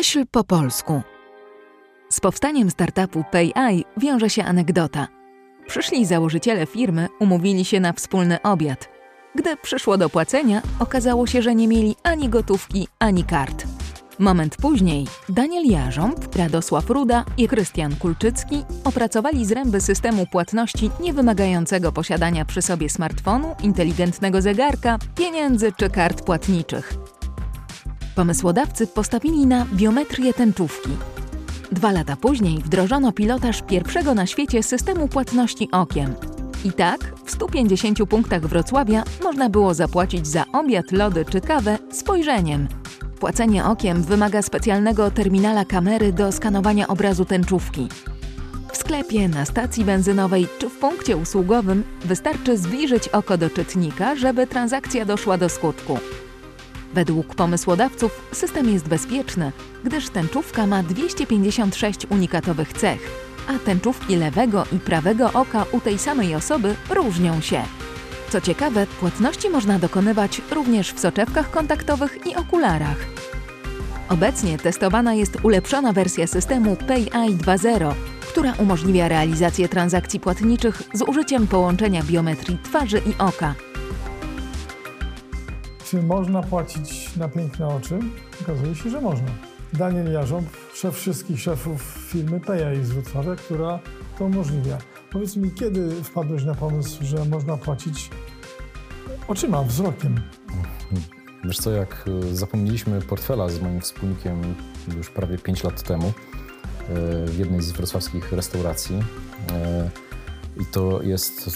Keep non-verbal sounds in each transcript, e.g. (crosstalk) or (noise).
Myśl po polsku. Z powstaniem startupu PayEye wiąże się anegdota. Przyszli założyciele firmy, umówili się na wspólny obiad. Gdy przyszło do płacenia, okazało się, że nie mieli ani gotówki, ani kart. Moment później Daniel Jarząb, Radosław Ruda i Krystian Kulczycki opracowali zręby systemu płatności niewymagającego posiadania przy sobie smartfonu, inteligentnego zegarka, pieniędzy czy kart płatniczych. Pomysłodawcy postawili na biometrię tęczówki. Dwa lata później wdrożono pilotaż pierwszego na świecie systemu płatności okiem. I tak w 150 punktach Wrocławia można było zapłacić za obiad, lody czy kawę spojrzeniem. Płacenie okiem wymaga specjalnego terminala kamery do skanowania obrazu tęczówki. W sklepie, na stacji benzynowej czy w punkcie usługowym wystarczy zbliżyć oko do czytnika, żeby transakcja doszła do skutku. Według pomysłodawców system jest bezpieczny, gdyż tęczówka ma 256 unikatowych cech, a tęczówki lewego i prawego oka u tej samej osoby różnią się. Co ciekawe, płatności można dokonywać również w soczewkach kontaktowych i okularach. Obecnie testowana jest ulepszona wersja systemu PayEye 2.0, która umożliwia realizację transakcji płatniczych z użyciem połączenia biometrii twarzy i oka. Czy można płacić na piękne oczy? Okazuje się, że można. Daniel Jarząb, szef wszystkich szefów firmy PayEye z Wrocławia, która to umożliwia. Powiedz mi, kiedy wpadłeś na pomysł, że można płacić oczyma, wzrokiem? Wiesz co, jak e, zapomnieliśmy portfela z moim wspólnikiem już prawie 5 lat temu e, w jednej z wrocławskich restauracji e, i to jest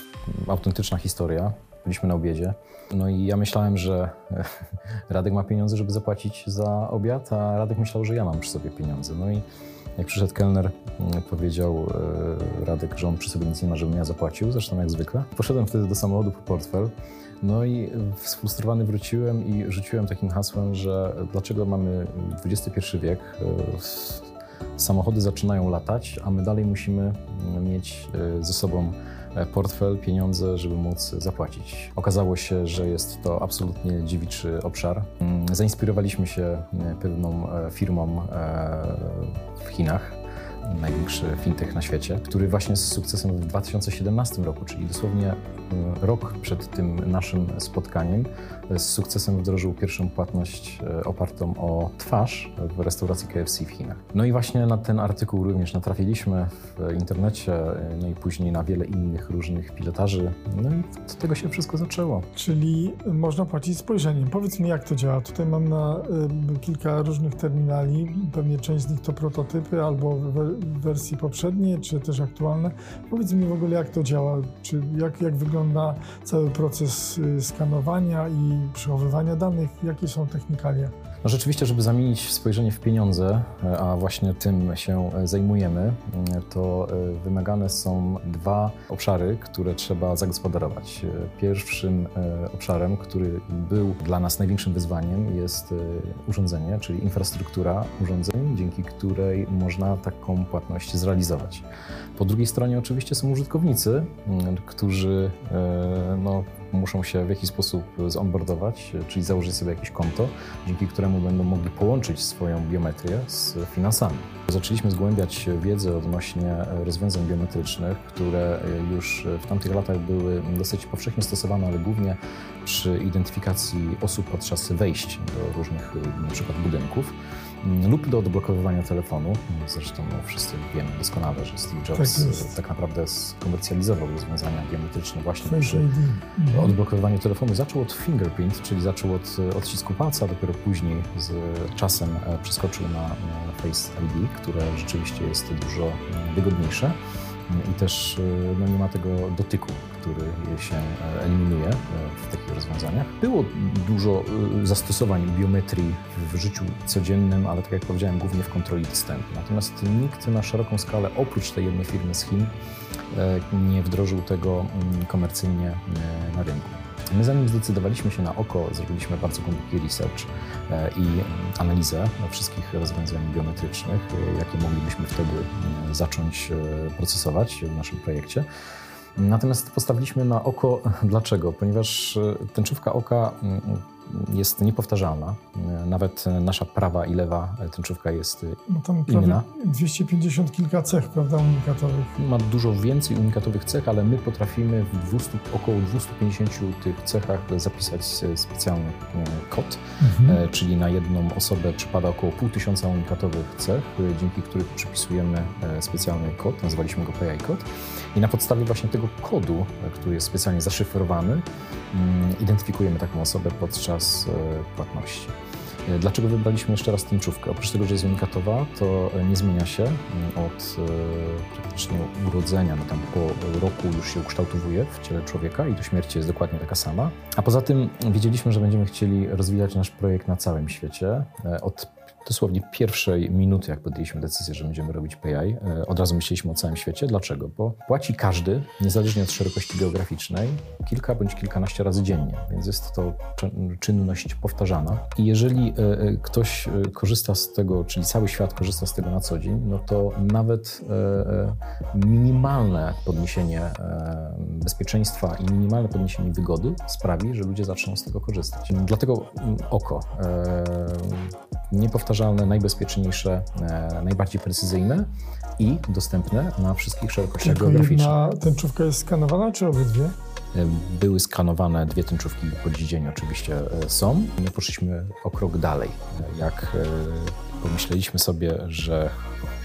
autentyczna historia. Byliśmy na obiedzie. No i ja myślałem, że (laughs) Radek ma pieniądze, żeby zapłacić za obiad, a Radek myślał, że ja mam przy sobie pieniądze. No i jak przyszedł kelner, mm, powiedział Radek, że on przy sobie nic nie ma, żebym ja zapłacił, zresztą jak zwykle. Poszedłem wtedy do samochodu po portfel. No i sfrustrowany wróciłem i rzuciłem takim hasłem, że dlaczego mamy XXI wiek, samochody zaczynają latać, a my dalej musimy mieć ze sobą portfel, pieniądze, żeby móc zapłacić. Okazało się, że jest to absolutnie dziewiczy obszar. Zainspirowaliśmy się pewną firmą w Chinach, największy fintech na świecie, który właśnie z sukcesem w 2017 roku, czyli dosłownie e, rok przed tym naszym spotkaniem, z sukcesem wdrożył pierwszą płatność e, opartą o twarz w restauracji KFC w Chinach. No i właśnie na ten artykuł również natrafiliśmy w internecie, e, no i później na wiele innych różnych pilotaży. No i od tego się wszystko zaczęło. Czyli można płacić spojrzeniem. Powiedz mi, jak to działa. Tutaj mam na y, kilka różnych terminali, pewnie część z nich to prototypy albo wersji poprzedniej, czy też aktualne. Powiedz mi w ogóle, jak to działa, czy jak, jak wygląda cały proces y, skanowania i przechowywania danych, jakie są technikalia? No rzeczywiście, żeby zamienić spojrzenie w pieniądze, a właśnie tym się zajmujemy, to e, wymagane są dwa obszary, które trzeba zagospodarować. Pierwszym e, obszarem, który był dla nas największym wyzwaniem, jest e, urządzenie, czyli infrastruktura urządzeń, dzięki której można taką płatność zrealizować. Po drugiej stronie oczywiście są użytkownicy, którzy no, muszą się w jakiś sposób zonboardować, czyli założyć sobie jakieś konto, dzięki któremu będą mogli połączyć swoją biometrię z finansami. Zaczęliśmy zgłębiać wiedzę odnośnie rozwiązań biometrycznych, które już w tamtych latach były dosyć powszechnie stosowane, ale głównie przy identyfikacji osób podczas wejść do różnych np. budynków. Mm, lub do odblokowywania telefonu. Zresztą no, wszyscy wiemy doskonale, że Steve Jobs tak, tak naprawdę skomercjalizował rozwiązania biometryczne właśnie Face przy mhm. odblokowywaniu telefonu. Zaczął od fingerprint, czyli zaczął od odcisku palca, dopiero później z czasem e, przeskoczył na Face ID, które rzeczywiście jest dużo e, wygodniejsze i też e, no, nie ma tego dotyku, który się e, eliminuje e, w takich rozwiązaniach. Było dużo zastosowań biometrii w życiu codziennym, ale tak jak powiedziałem, głównie w kontroli dostępu. Natomiast nikt na szeroką skalę, oprócz tej jednej firmy z Chin, nie wdrożył tego mm, komercyjnie na rynku. My zanim zdecydowaliśmy się na oko, zrobiliśmy bardzo głęboki research e, i analizę wszystkich rozwiązań biometrycznych, e, jakie moglibyśmy wtedy e, zacząć procesować w naszym projekcie. Natomiast postawiliśmy na oko dlaczego? Ponieważ tęczówka oka jest niepowtarzalna. Nawet nasza prawa i lewa tęczówka jest no tam inna. 250 kilka cech, prawda, unikatowych. Ma dużo więcej unikatowych cech, ale my potrafimy w 200, około 250 tych cechach zapisać specjalny kod, mhm. czyli na jedną osobę przypada około pół tysiąca unikatowych cech, dzięki których przypisujemy specjalny kod, nazwaliśmy go PI kod. I na podstawie właśnie tego kodu, który jest specjalnie zaszyfrowany, mm, identyfikujemy taką osobę podczas e, płatności. E, dlaczego wybraliśmy jeszcze raz tęczówkę? Oprócz tego, że jest unikatowa, to nie zmienia się mm, od e, praktycznie urodzenia, no tam po roku już się ukształtowuje w ciele człowieka i do śmierci jest dokładnie taka sama. A poza tym wiedzieliśmy, że będziemy chcieli rozwijać nasz projekt na całym świecie. Od dosłownie pierwszej minuty, jak podjęliśmy decyzję, że będziemy robić PI, e, od razu myśleliśmy o całym świecie. Dlaczego? Bo płaci każdy, niezależnie od szerokości geograficznej, kilka bądź kilkanaście razy dziennie, więc jest to czynność powtarzana. I jeżeli e, e, ktoś korzysta z tego, czyli cały świat korzysta z tego na co dzień, no to nawet minimalne podniesienie bezpieczeństwa i minimalne podniesienie wygody sprawi, że ludzie zaczną z tego korzystać. Dlatego mm, oko niepowtarzalne, najbezpieczniejsze, e, najbardziej precyzyjne i dostępne na wszystkich szerokościach Tylko geograficznych. Jedna tęczówka jest skanowana, czy obydwie? E, były skanowane dwie tęczówki po dzień oczywiście e, są. My poszliśmy o krok dalej. Jak pomyśleliśmy sobie, że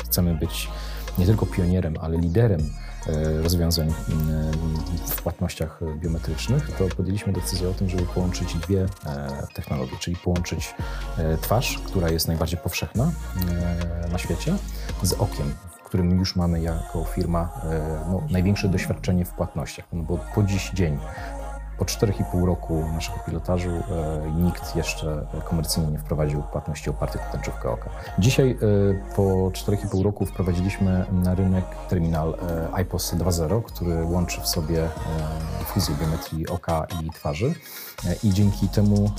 chcemy być nie tylko pionierem, ale liderem rozwiązań w płatnościach biometrycznych, to podjęliśmy decyzję o tym, żeby połączyć dwie e, technologie, czyli połączyć e, twarz, która jest najbardziej powszechna na świecie, z okiem, którym już mamy jako firma no, największe doświadczenie w płatnościach, no bo po dziś dzień po 4,5 roku naszego pilotażu e, nikt jeszcze komercyjnie nie wprowadził płatności opartych o tęczówkę oka. Dzisiaj e, po 4,5 roku wprowadziliśmy na rynek terminal e, IPOS 2.0, który łączy w sobie fuzję biometrii oka i twarzy. I dzięki temu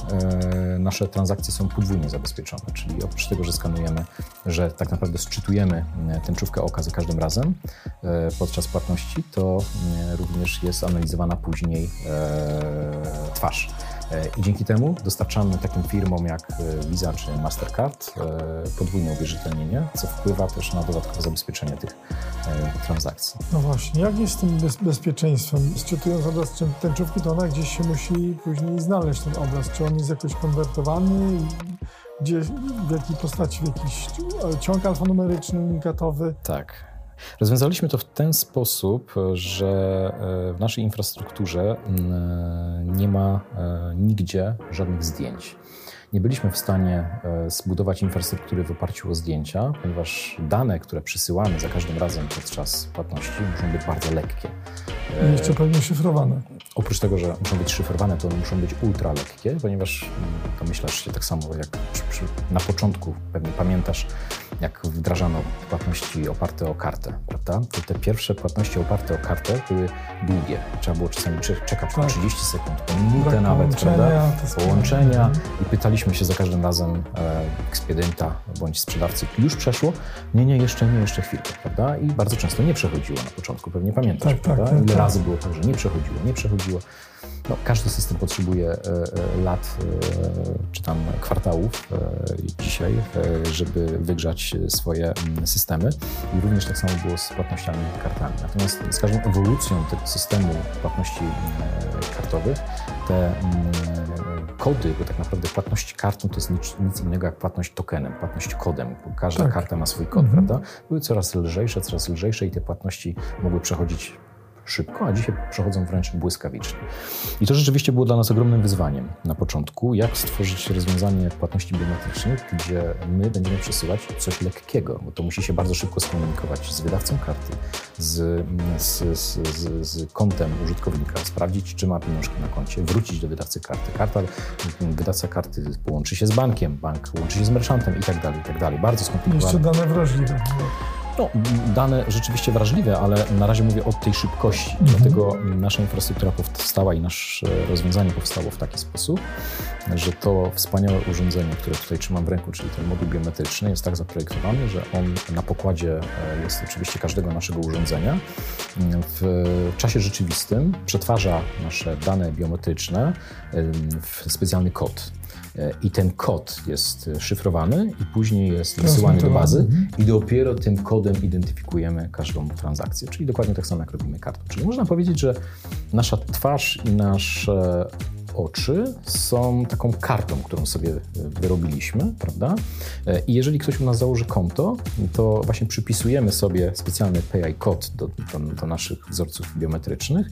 nasze transakcje są podwójnie zabezpieczone, czyli oprócz tego, że skanujemy, że tak naprawdę sczytujemy tęczówkę oka za każdym razem podczas płatności, to również jest analizowana później twarz. E, I dzięki temu dostarczamy takim firmom jak e, Visa czy Mastercard e, podwójne uwierzytelnienie, co wpływa też na dodatkowe zabezpieczenie tych transakcji. No właśnie, jak jest z tym bez bezpieczeństwem? Sczytując obraz tęczówki, to ona gdzieś się musi później znaleźć ten obraz. Czy on jest jakoś konwertowany? Gdzie, w jakiej postaci? W jakiś ciąg alfanumeryczny, unikatowy? Tak. Rozwiązaliśmy to w ten sposób, że e, w naszej infrastrukturze mm, nie ma e, nigdzie żadnych zdjęć. Nie byliśmy w stanie e, zbudować infrastruktury w oparciu o zdjęcia, ponieważ dane, które przysyłamy za każdym razem podczas płatności, muszą być bardzo lekkie. I jeszcze pewnie szyfrowane. Oprócz tego, że muszą być szyfrowane, to muszą być ultra lekkie, ponieważ mm, domyślasz się tak samo jak przy, przy, na początku, pewnie pamiętasz, jak wdrażano płatności oparte o kartę, prawda? To te pierwsze płatności oparte o kartę były długie. Trzeba było czasami czekać po 30 tak. sekund, po minutę nawet, prawda? Połączenia i pytaliśmy się za każdym razem e, ekspedienta bądź sprzedawcy, już przeszło? Nie, nie, jeszcze nie, jeszcze chwilkę, prawda? I bardzo często nie przechodziło na początku, pewnie pamiętasz, tak, tak prawda? Tak, Ile tak. razy było tak, że nie przechodziło, nie przechodziło. No, każdy system potrzebuje e, e, lat e, czy tam kwartałów dzisiaj, żeby wygrzać swoje mm, systemy i również tak samo było z płatnościami kartami. Natomiast z każdą ewolucją tego systemu płatności mm, kartowych te mm, kody, bo tak naprawdę płatność kartą to jest nic, nic innego jak płatność tokenem, płatność kodem. Każda tak. karta ma swój kod, mhm. prawda? Były coraz lżejsze, coraz lżejsze i te płatności mogły przechodzić szybko, a dzisiaj przechodzą wręcz błyskawicznie. I to rzeczywiście było dla nas ogromnym wyzwaniem na początku, jak stworzyć rozwiązanie płatności biometrycznych, gdzie my będziemy przesyłać coś lekkiego, bo to musi się bardzo szybko skomunikować z wydawcą karty, z, z, z, z, kontem użytkownika, sprawdzić, czy ma pieniążki na koncie, wrócić do wydawcy karty. Karta, wydawca karty połączy się z bankiem, bank łączy się z merchantem i tak dalej, i tak dalej. Bardzo skomplikowane. Jeszcze dane wrażliwe. No, dane rzeczywiście wrażliwe, ale na razie mówię o tej szybkości. Mhm. Dlatego nasza infrastruktura powstała i nasze rozwiązanie powstało w taki sposób, że to wspaniałe urządzenie, które tutaj trzymam w ręku, czyli ten moduł biometryczny, jest tak zaprojektowany, że on na pokładzie e, jest oczywiście każdego naszego urządzenia. W czasie rzeczywistym przetwarza nasze dane biometryczne w specjalny kod. E, I ten kod jest szyfrowany i później jest wysyłany do bazy mhm. i dopiero tym kodem identyfikujemy każdą transakcję. Czyli dokładnie tak samo jak robimy kartą. Czyli można powiedzieć, że nasza twarz i nasze oczy są taką kartą, którą sobie wyrobiliśmy, prawda? E, I jeżeli ktoś u nas założy konto, to właśnie przypisujemy sobie specjalny PI kod do, do, do naszych wzorców biometrycznych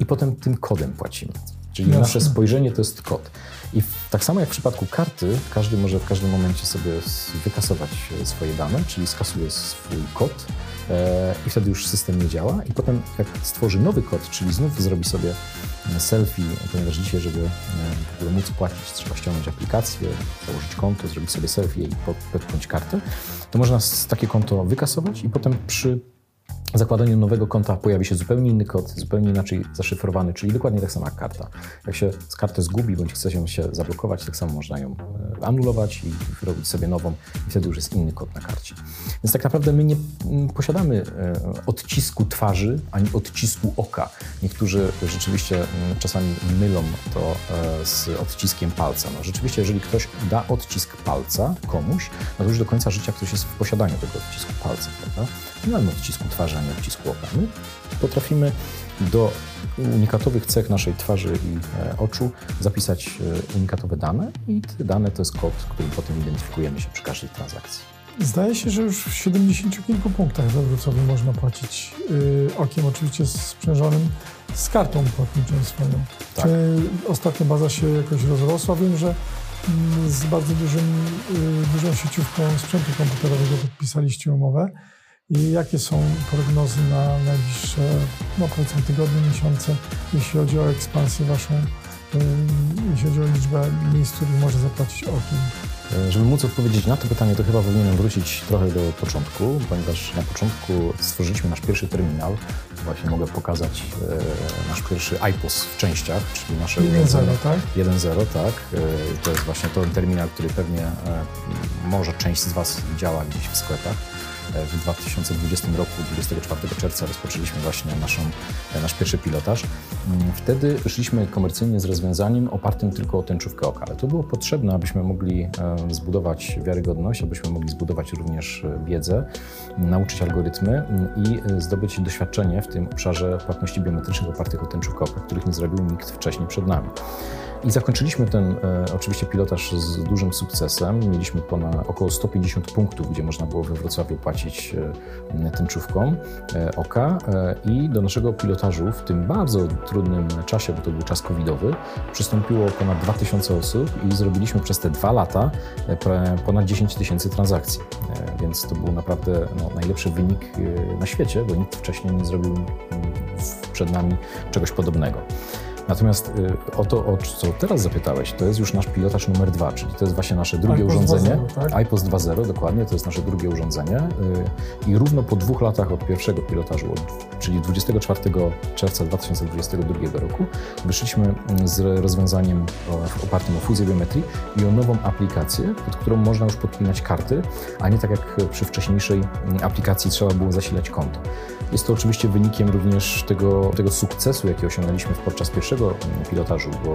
i potem tym kodem płacimy. Czyli Jasne. nasze spojrzenie to jest kod. I tak samo jak w przypadku karty, każdy może w każdym momencie sobie wykasować e, swoje dane, czyli skasuje swój kod e, i wtedy już system nie działa. I potem jak stworzy nowy kod, czyli znów zrobi sobie e, selfie, ponieważ dzisiaj, żeby w ogóle móc płacić, trzeba ściągnąć aplikację, założyć konto, zrobić sobie selfie i podpiąć kartę, to można takie konto wykasować i potem przy zakładaniu nowego konta pojawi się zupełnie inny kod, zupełnie inaczej zaszyfrowany, czyli dokładnie tak samo jak karta. Jak się kartę zgubi, bądź chce się, się zablokować, tak samo można ją e, anulować i wyrobić sobie nową i wtedy już jest inny kod na karcie. Więc tak naprawdę my nie posiadamy e, odcisku twarzy ani odcisku oka. Niektórzy rzeczywiście czasami mylą to e, z odciskiem palca. No, rzeczywiście, jeżeli ktoś da odcisk palca komuś, no to już do końca życia ktoś jest w posiadaniu tego odcisku palca, prawda? Nie mamy odcisku twarzy ani odcisku oka. My potrafimy do unikatowych cech naszej twarzy i e, oczu zapisać e, unikatowe dane i te dane to jest kod, którym potem identyfikujemy się przy każdej transakcji. Zdaje się, że już w 70 kilku punktach Wrocławiu można płacić yy, okiem, oczywiście sprzężonym z kartą płatniczą swoją. Tak. Czy ostatnia baza się jakoś rozrosła? Wiem, że mm, z bardzo dużym, yy, dużą sieciówką sprzętu komputerowego podpisaliście umowę. I jakie są prognozy na najbliższe, no powiedzmy tygodnie, miesiące, jeśli chodzi o ekspansję waszą, jeśli chodzi o liczbę miejsc, których może zapłacić okiem? Żeby móc odpowiedzieć na to pytanie, to chyba powinienem wrócić trochę do początku, ponieważ na początku stworzyliśmy nasz pierwszy terminal. Właśnie mogę pokazać e, nasz pierwszy IPOS w częściach, czyli nasze 1.0, tak? 1.0, tak. E, to jest właśnie ten terminal, który pewnie e, może część z Was widziała gdzieś w sklepach. W 2020 roku, 24 czerwca, rozpoczęliśmy właśnie naszą, nasz pierwszy pilotaż. Mm, wtedy szliśmy komercyjnie z rozwiązaniem opartym tylko o tęczówkę oka, ale to było potrzebne, abyśmy mogli e, zbudować wiarygodność, abyśmy mogli zbudować również e, wiedzę, nauczyć algorytmy mm, i e, zdobyć doświadczenie w tym obszarze płatności biometrycznych opartych o tęczówkę oka, których nie zrobił nikt wcześniej przed nami. I zakończyliśmy ten e, oczywiście pilotaż z dużym sukcesem. Mieliśmy ponad około 150 punktów, gdzie można było we Wrocławiu płacić e, tęczówką e, oka i do naszego pilotażu w tym bardzo trudnym czasie, bo to był czas covidowy, przystąpiło ponad 2000 osób i zrobiliśmy przez te dwa lata ponad 10 tysięcy transakcji. Więc to był naprawdę no, najlepszy wynik na świecie, bo nikt wcześniej nie zrobił przed nami czegoś podobnego. Natomiast y, o to, o co teraz zapytałeś, to jest już nasz pilotaż numer dwa, czyli to jest właśnie nasze drugie urządzenie. 2.0, tak? IPOS 2.0, dokładnie, to jest nasze drugie urządzenie. Y, I równo po dwóch latach od pierwszego pilotażu, czyli 24 czerwca 2022 roku, wyszliśmy mm, z rozwiązaniem opartym o fuzję biometrii i o nową aplikację, pod którą można już podpinać karty, a nie tak jak przy wcześniejszej mm, aplikacji trzeba było zasilać konto. Jest to oczywiście wynikiem również tego, tego sukcesu, jaki osiągnęliśmy podczas pierwszego pilotażu, bo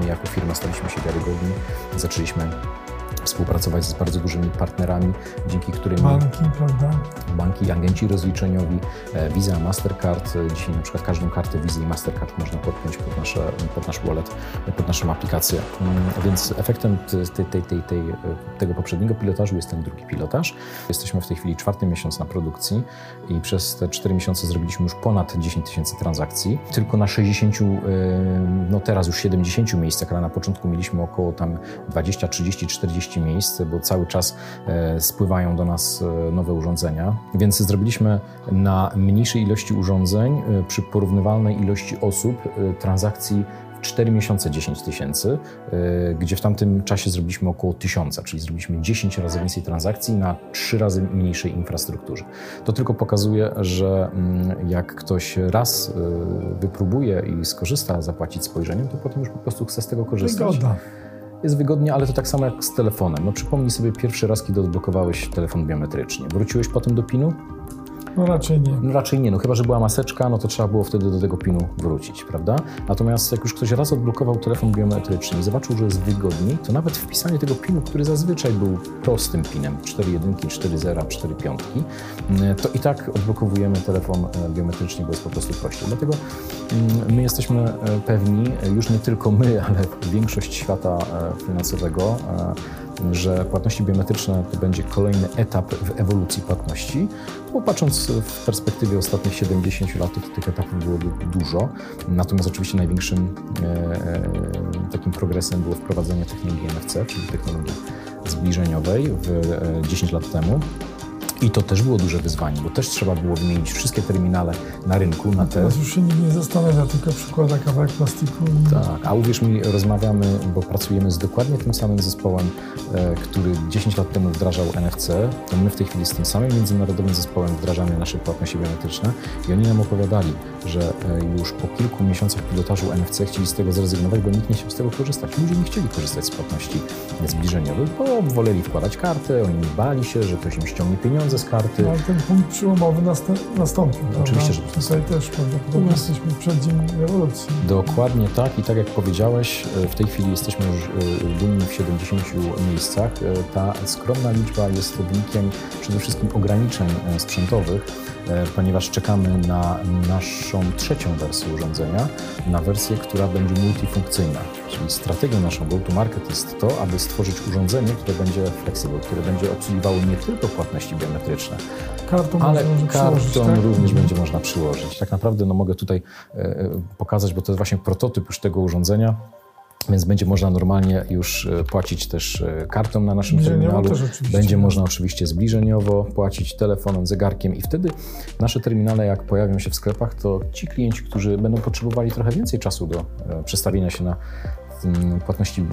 my jako firma staliśmy się wiarygodni, zaczęliśmy współpracować z bardzo dużymi partnerami, dzięki którym banki, prawda? Banki, agenci rozliczeniowi, e, Visa, Mastercard. E, dzisiaj na przykład każdą kartę Visa i Mastercard można podpiąć pod, nasze, pod nasz wallet, pod naszą aplikację. Mm, więc efektem tej, tej, tej, tej, tego poprzedniego pilotażu jest ten drugi pilotaż. Jesteśmy w tej chwili czwarty miesiąc na produkcji i przez te cztery miesiące zrobiliśmy już ponad 10 tysięcy transakcji. Tylko na 60, e, no teraz już 70 miejscach, ale na początku mieliśmy około tam 20, 30, 40 40 miejsc, bo cały czas e, spływają do nas e, nowe urządzenia. Więc zrobiliśmy na mniejszej ilości urządzeń, e, przy porównywalnej ilości osób, transakcji 4 miesiące 10 tysięcy, gdzie w tamtym czasie zrobiliśmy około 1000, czyli zrobiliśmy 10 razy więcej transakcji na 3 razy mniejszej infrastrukturze. To tylko pokazuje, że mm, jak ktoś raz wypróbuje i skorzysta zapłacić spojrzeniem, to potem już po prostu chce z tego korzystać. Wygoda. Jest wygodnie, ale to tak samo jak z telefonem. No przypomnij sobie pierwszy raz, kiedy odblokowałeś telefon biometrycznie. Wróciłeś potem do PIN-u? No raczej nie. No raczej nie, no chyba, że była maseczka, no to trzeba było wtedy do tego PIN-u wrócić, prawda? Natomiast jak już ktoś raz odblokował telefon biometryczny i zobaczył, że jest wygodniej, to nawet wpisanie tego PIN-u, który zazwyczaj był prostym PIN-em, 4 jedynki, 4 zera, 4 piątki, mm, to i tak odblokowujemy telefon e, biometrycznie, bo jest po prostu prościej. Dlatego mm, my jesteśmy e, pewni, już nie tylko my, (laughs) ale większość świata e, finansowego, że płatności biometryczne to będzie kolejny etap w ewolucji płatności, bo patrząc w perspektywie ostatnich 70 lat, to tych etapów było dużo. Natomiast oczywiście największym e, e, takim progresem było wprowadzenie technologii NFC, czyli technologii zbliżeniowej w 10 e, lat temu. I to też było duże wyzwanie, bo też trzeba było wymienić wszystkie terminale na rynku na te... Teraz już się nikt nie zastanawia, tylko przykłada kawałek plastiku. Tak, a uwierz mi, rozmawiamy, bo pracujemy z dokładnie tym samym zespołem, e, który 10 lat temu wdrażał NFC, to my w tej chwili z tym samym międzynarodowym zespołem wdrażamy nasze płatności biometryczne i oni nam opowiadali, że e, już po kilku miesiącach pilotażu NFC chcieli z tego zrezygnować, bo nikt nie chciał z tego korzystać. Ludzie nie chcieli korzystać z płatności zbliżeniowych, bo woleli wkładać kartę, oni bali się, że ktoś im ściągnie pieniądze, pieniądze z karty. No, ale ten punkt przełomowy nastąpił. Oczywiście, że Tutaj też prawdopodobnie no. jesteśmy przed dzień rewolucji. Dokładnie tak i tak jak powiedziałeś, e, w tej chwili jesteśmy już e, dumni w 70 miejscach. E, ta skromna liczba jest wynikiem przede wszystkim ograniczeń sprzętowych, ponieważ czekamy na naszą trzecią wersję urządzenia, na wersję, która będzie multifunkcyjna. Czyli strategią naszą go-to-market jest to, aby stworzyć urządzenie, które będzie flexible, które będzie obsługiwało nie tylko płatności biometryczne, kartą ale kartą tak? również będzie można przyłożyć. Tak naprawdę no, mogę tutaj e, pokazać, bo to jest właśnie prototyp już tego urządzenia. Więc będzie można normalnie już e, płacić też e, kartą na naszym terminalu. Będzie no. można oczywiście zbliżeniowo płacić telefonem, zegarkiem i wtedy nasze terminale, jak pojawią się w sklepach, to ci klienci, którzy będą potrzebowali trochę więcej czasu do przestawienia się na płatności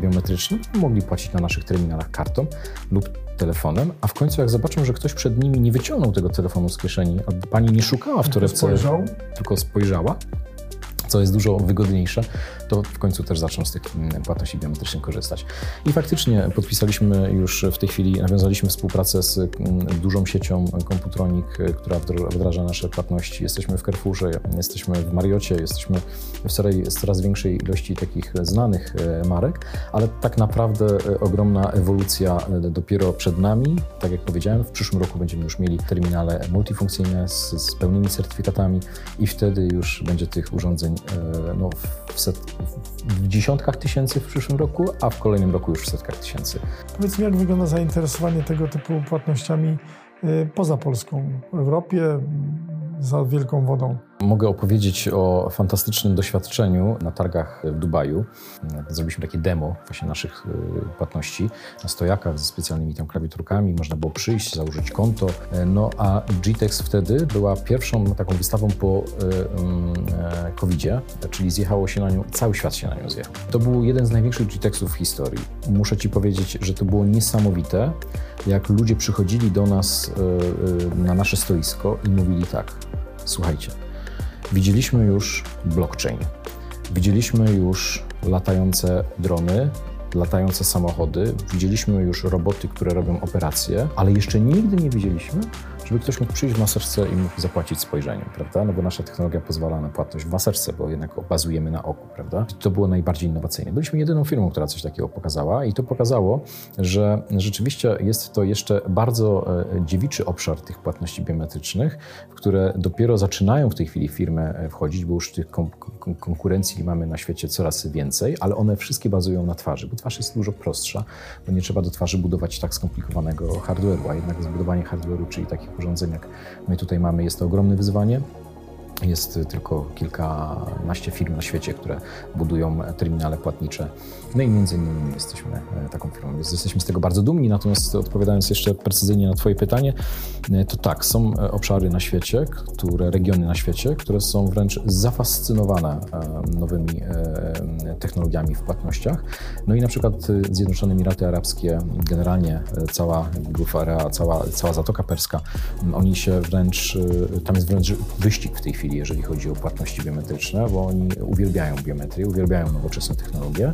biometryczne, mogli płacić na naszych terminalach kartą lub telefonem, a w końcu jak zobaczą, że ktoś przed nimi nie wyciągnął tego telefonu z kieszeni, a pani nie szukała w torebce, tylko spojrzała, co jest dużo wygodniejsze, to w końcu też zaczną z tych płatności biometrycznych korzystać. I faktycznie podpisaliśmy już w tej chwili, nawiązaliśmy współpracę z dużą siecią Computronic, która wdraża nasze płatności. Jesteśmy w Carrefourze, jesteśmy w Mariocie, jesteśmy w coraz, coraz większej ilości takich znanych e, marek, ale tak naprawdę e, ogromna ewolucja dopiero przed nami. Tak jak powiedziałem, w przyszłym roku będziemy już mieli terminale multifunkcyjne z, z pełnymi certyfikatami i wtedy już będzie tych urządzeń no, w, set, w dziesiątkach tysięcy w przyszłym roku, a w kolejnym roku już w setkach tysięcy. Powiedz mi, jak wygląda zainteresowanie tego typu płatnościami y, poza Polską, w Europie, za wielką wodą? Mogę opowiedzieć o fantastycznym doświadczeniu na targach w Dubaju. Zrobiliśmy takie demo właśnie naszych y, płatności na stojakach ze specjalnymi tam klawiaturkami. Można było przyjść, założyć konto. No a GTEX wtedy była pierwszą taką wystawą po y, y, COVID-zie, czyli zjechało się na nią, cały świat się na nią zjechał. To był jeden z największych GTEXów w historii. Muszę Ci powiedzieć, że to było niesamowite, jak ludzie przychodzili do nas na nasze stoisko i mówili tak, słuchajcie, Widzieliśmy już blockchain, widzieliśmy już latające drony, latające samochody, widzieliśmy już roboty, które robią operacje, ale jeszcze nigdy nie widzieliśmy, żeby ktoś mógł przyjść w maseczce i mógł zapłacić spojrzeniem, prawda? No bo nasza technologia pozwala na płatność w maseczce, bo jednak bazujemy na oku, prawda? I to było najbardziej innowacyjne. Byliśmy jedyną firmą, która coś takiego pokazała i to pokazało, że rzeczywiście jest to jeszcze bardzo e, dziewiczy obszar tych płatności biometrycznych, w które dopiero zaczynają w tej chwili firmy e, wchodzić, bo już tych konkurencji mamy na świecie coraz więcej, ale one wszystkie bazują na twarzy, bo twarz jest dużo prostsza, bo nie trzeba do twarzy budować tak skomplikowanego hardware'u, a jednak zbudowanie hardware'u, czyli takich urządzeń, jak my tutaj mamy, jest to ogromne wyzwanie. Jest tylko kilkanaście firm na świecie, które budują terminale płatnicze. No i między innymi jesteśmy e, taką firmą. Jesteśmy z tego bardzo dumni, natomiast odpowiadając jeszcze precyzyjnie na Twoje pytanie, e, to tak, są e, obszary na świecie, które, regiony na świecie, które są wręcz zafascynowane nowymi technologiami w płatnościach. No i na przykład Zjednoczone Emiraty Arabskie, generalnie cała Gulf Area, cała, cała Zatoka Perska, oni się wręcz, tam jest wręcz wyścig w tej chwili chwili, jeżeli chodzi o płatności biometryczne, bo oni uwielbiają biometrię, uwielbiają nowoczesne technologie.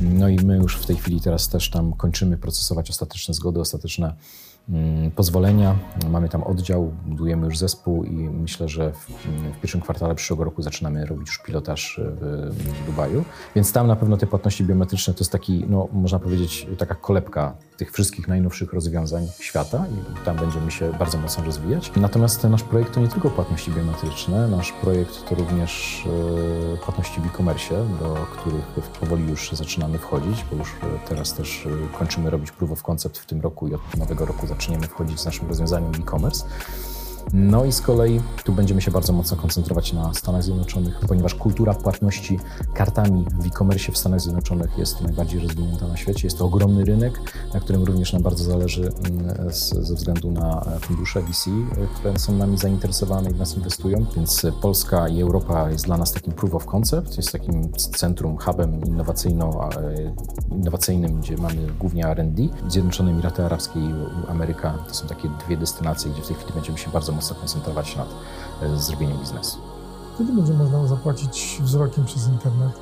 No i my już w tej chwili teraz też tam kończymy procesować ostateczne zgody, ostateczne Mm, pozwolenia. Mamy tam oddział, budujemy już zespół i myślę, że w, w, pierwszym kwartale przyszłego roku zaczynamy robić już pilotaż w, w Dubaju. Więc tam na pewno te płatności biometryczne to jest taki, no, można powiedzieć, taka kolebka tych wszystkich najnowszych rozwiązań świata i tam będziemy się bardzo mocno rozwijać. Natomiast nasz projekt to nie tylko płatności biometryczne, nasz projekt to również e, płatności w e-commerce, do których powoli już zaczynamy wchodzić, bo już e, teraz też e, kończymy robić proof of concept w tym roku i od nowego roku zaczniemy wchodzić z naszym rozwiązaniem e-commerce. No i z kolei tu będziemy się bardzo mocno koncentrować na Stanach Zjednoczonych, ponieważ kultura płatności kartami w e-commerce w Stanach Zjednoczonych jest najbardziej rozwinięta na świecie. Jest to ogromny rynek, na którym również nam bardzo zależy mm, ze względu na fundusze VC, które są nami zainteresowane i w nas inwestują. Więc Polska i Europa jest dla nas takim proof of concept, jest takim centrum, hubem innowacyjnym, gdzie mamy głównie R&D. Zjednoczone Emiraty Arabskie i Ameryka to są takie dwie destynacje, gdzie w tej chwili będziemy się bardzo bardzo mocno koncentrować się nad e, zrobieniem biznesu. Kiedy będzie można zapłacić wzrokiem przez internet?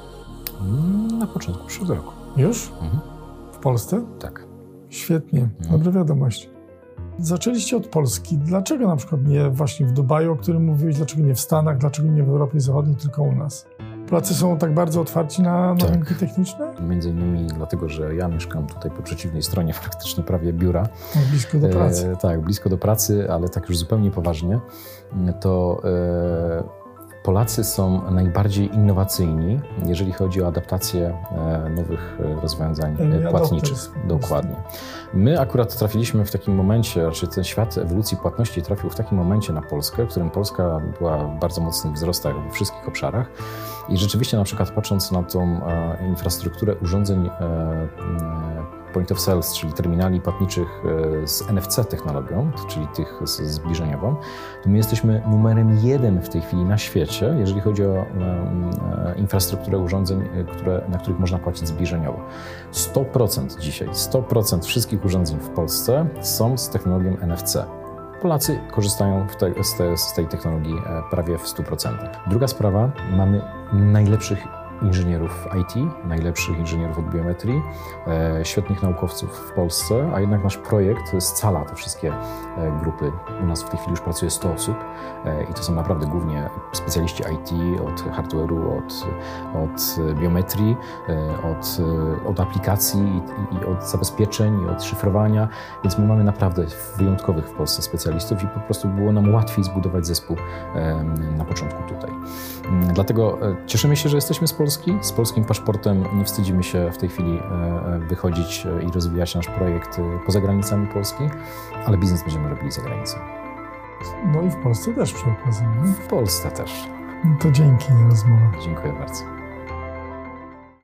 Mm, na początku przyszłego roku. Już? Mhm. W Polsce? Tak. Świetnie, mhm. dobra wiadomość. Zaczęliście od Polski. Dlaczego na przykład nie właśnie w Dubaju, o którym mówiłeś, dlaczego nie w Stanach, dlaczego nie w Europie Zachodniej, tylko u nas? Polacy są tak bardzo otwarci na, na tak. rynki techniczne? Między innymi dlatego, że ja mieszkam tutaj po przeciwnej stronie (laughs) praktycznie prawie biura. No, blisko do pracy. E, tak, blisko do pracy, ale tak już zupełnie poważnie, to e, Polacy są najbardziej innowacyjni, jeżeli chodzi o adaptację e, nowych e, rozwiązań e, płatniczych. Dokładnie. My akurat trafiliśmy w takim momencie, raczej ten świat ewolucji płatności trafił w takim momencie na Polskę, w którym Polska była w bardzo mocnych wzrostach we wszystkich obszarach. I rzeczywiście na przykład patrząc na tą infrastrukturę urządzeń point of sales, czyli terminali płatniczych e, z NFC technologią, czyli tych z zbliżeniową, to my jesteśmy numerem jeden w tej chwili na świecie, jeżeli chodzi o e, infrastrukturę urządzeń, e, które, na których można płacić zbliżeniowo. 100% dzisiaj, 100% wszystkich urządzeń w Polsce są z technologią NFC. Polacy korzystają te, z, te, z tej technologii prawie w 100%. Druga sprawa, mamy najlepszych inżynierów IT, najlepszych inżynierów od biometrii, e, świetnych naukowców w Polsce, a jednak nasz projekt scala te wszystkie e, grupy. U nas w tej chwili już pracuje 100 osób e, i to są naprawdę głównie specjaliści IT od hardware'u, od, od biometrii, od, od aplikacji i, i od zabezpieczeń, i od szyfrowania, więc my mamy naprawdę wyjątkowych w Polsce specjalistów i po prostu było nam łatwiej zbudować zespół na początku tutaj. Dlatego cieszymy się, że jesteśmy z Polski, Polski. Z polskim paszportem nie wstydzimy się w tej chwili e, e, wychodzić e, i rozwijać nasz projekt poza granicami Polski, ale biznes będziemy robili za granicą. No i w Polsce też przy okazji. W Polsce też. No to dzięki za rozmowę. Dziękuję bardzo.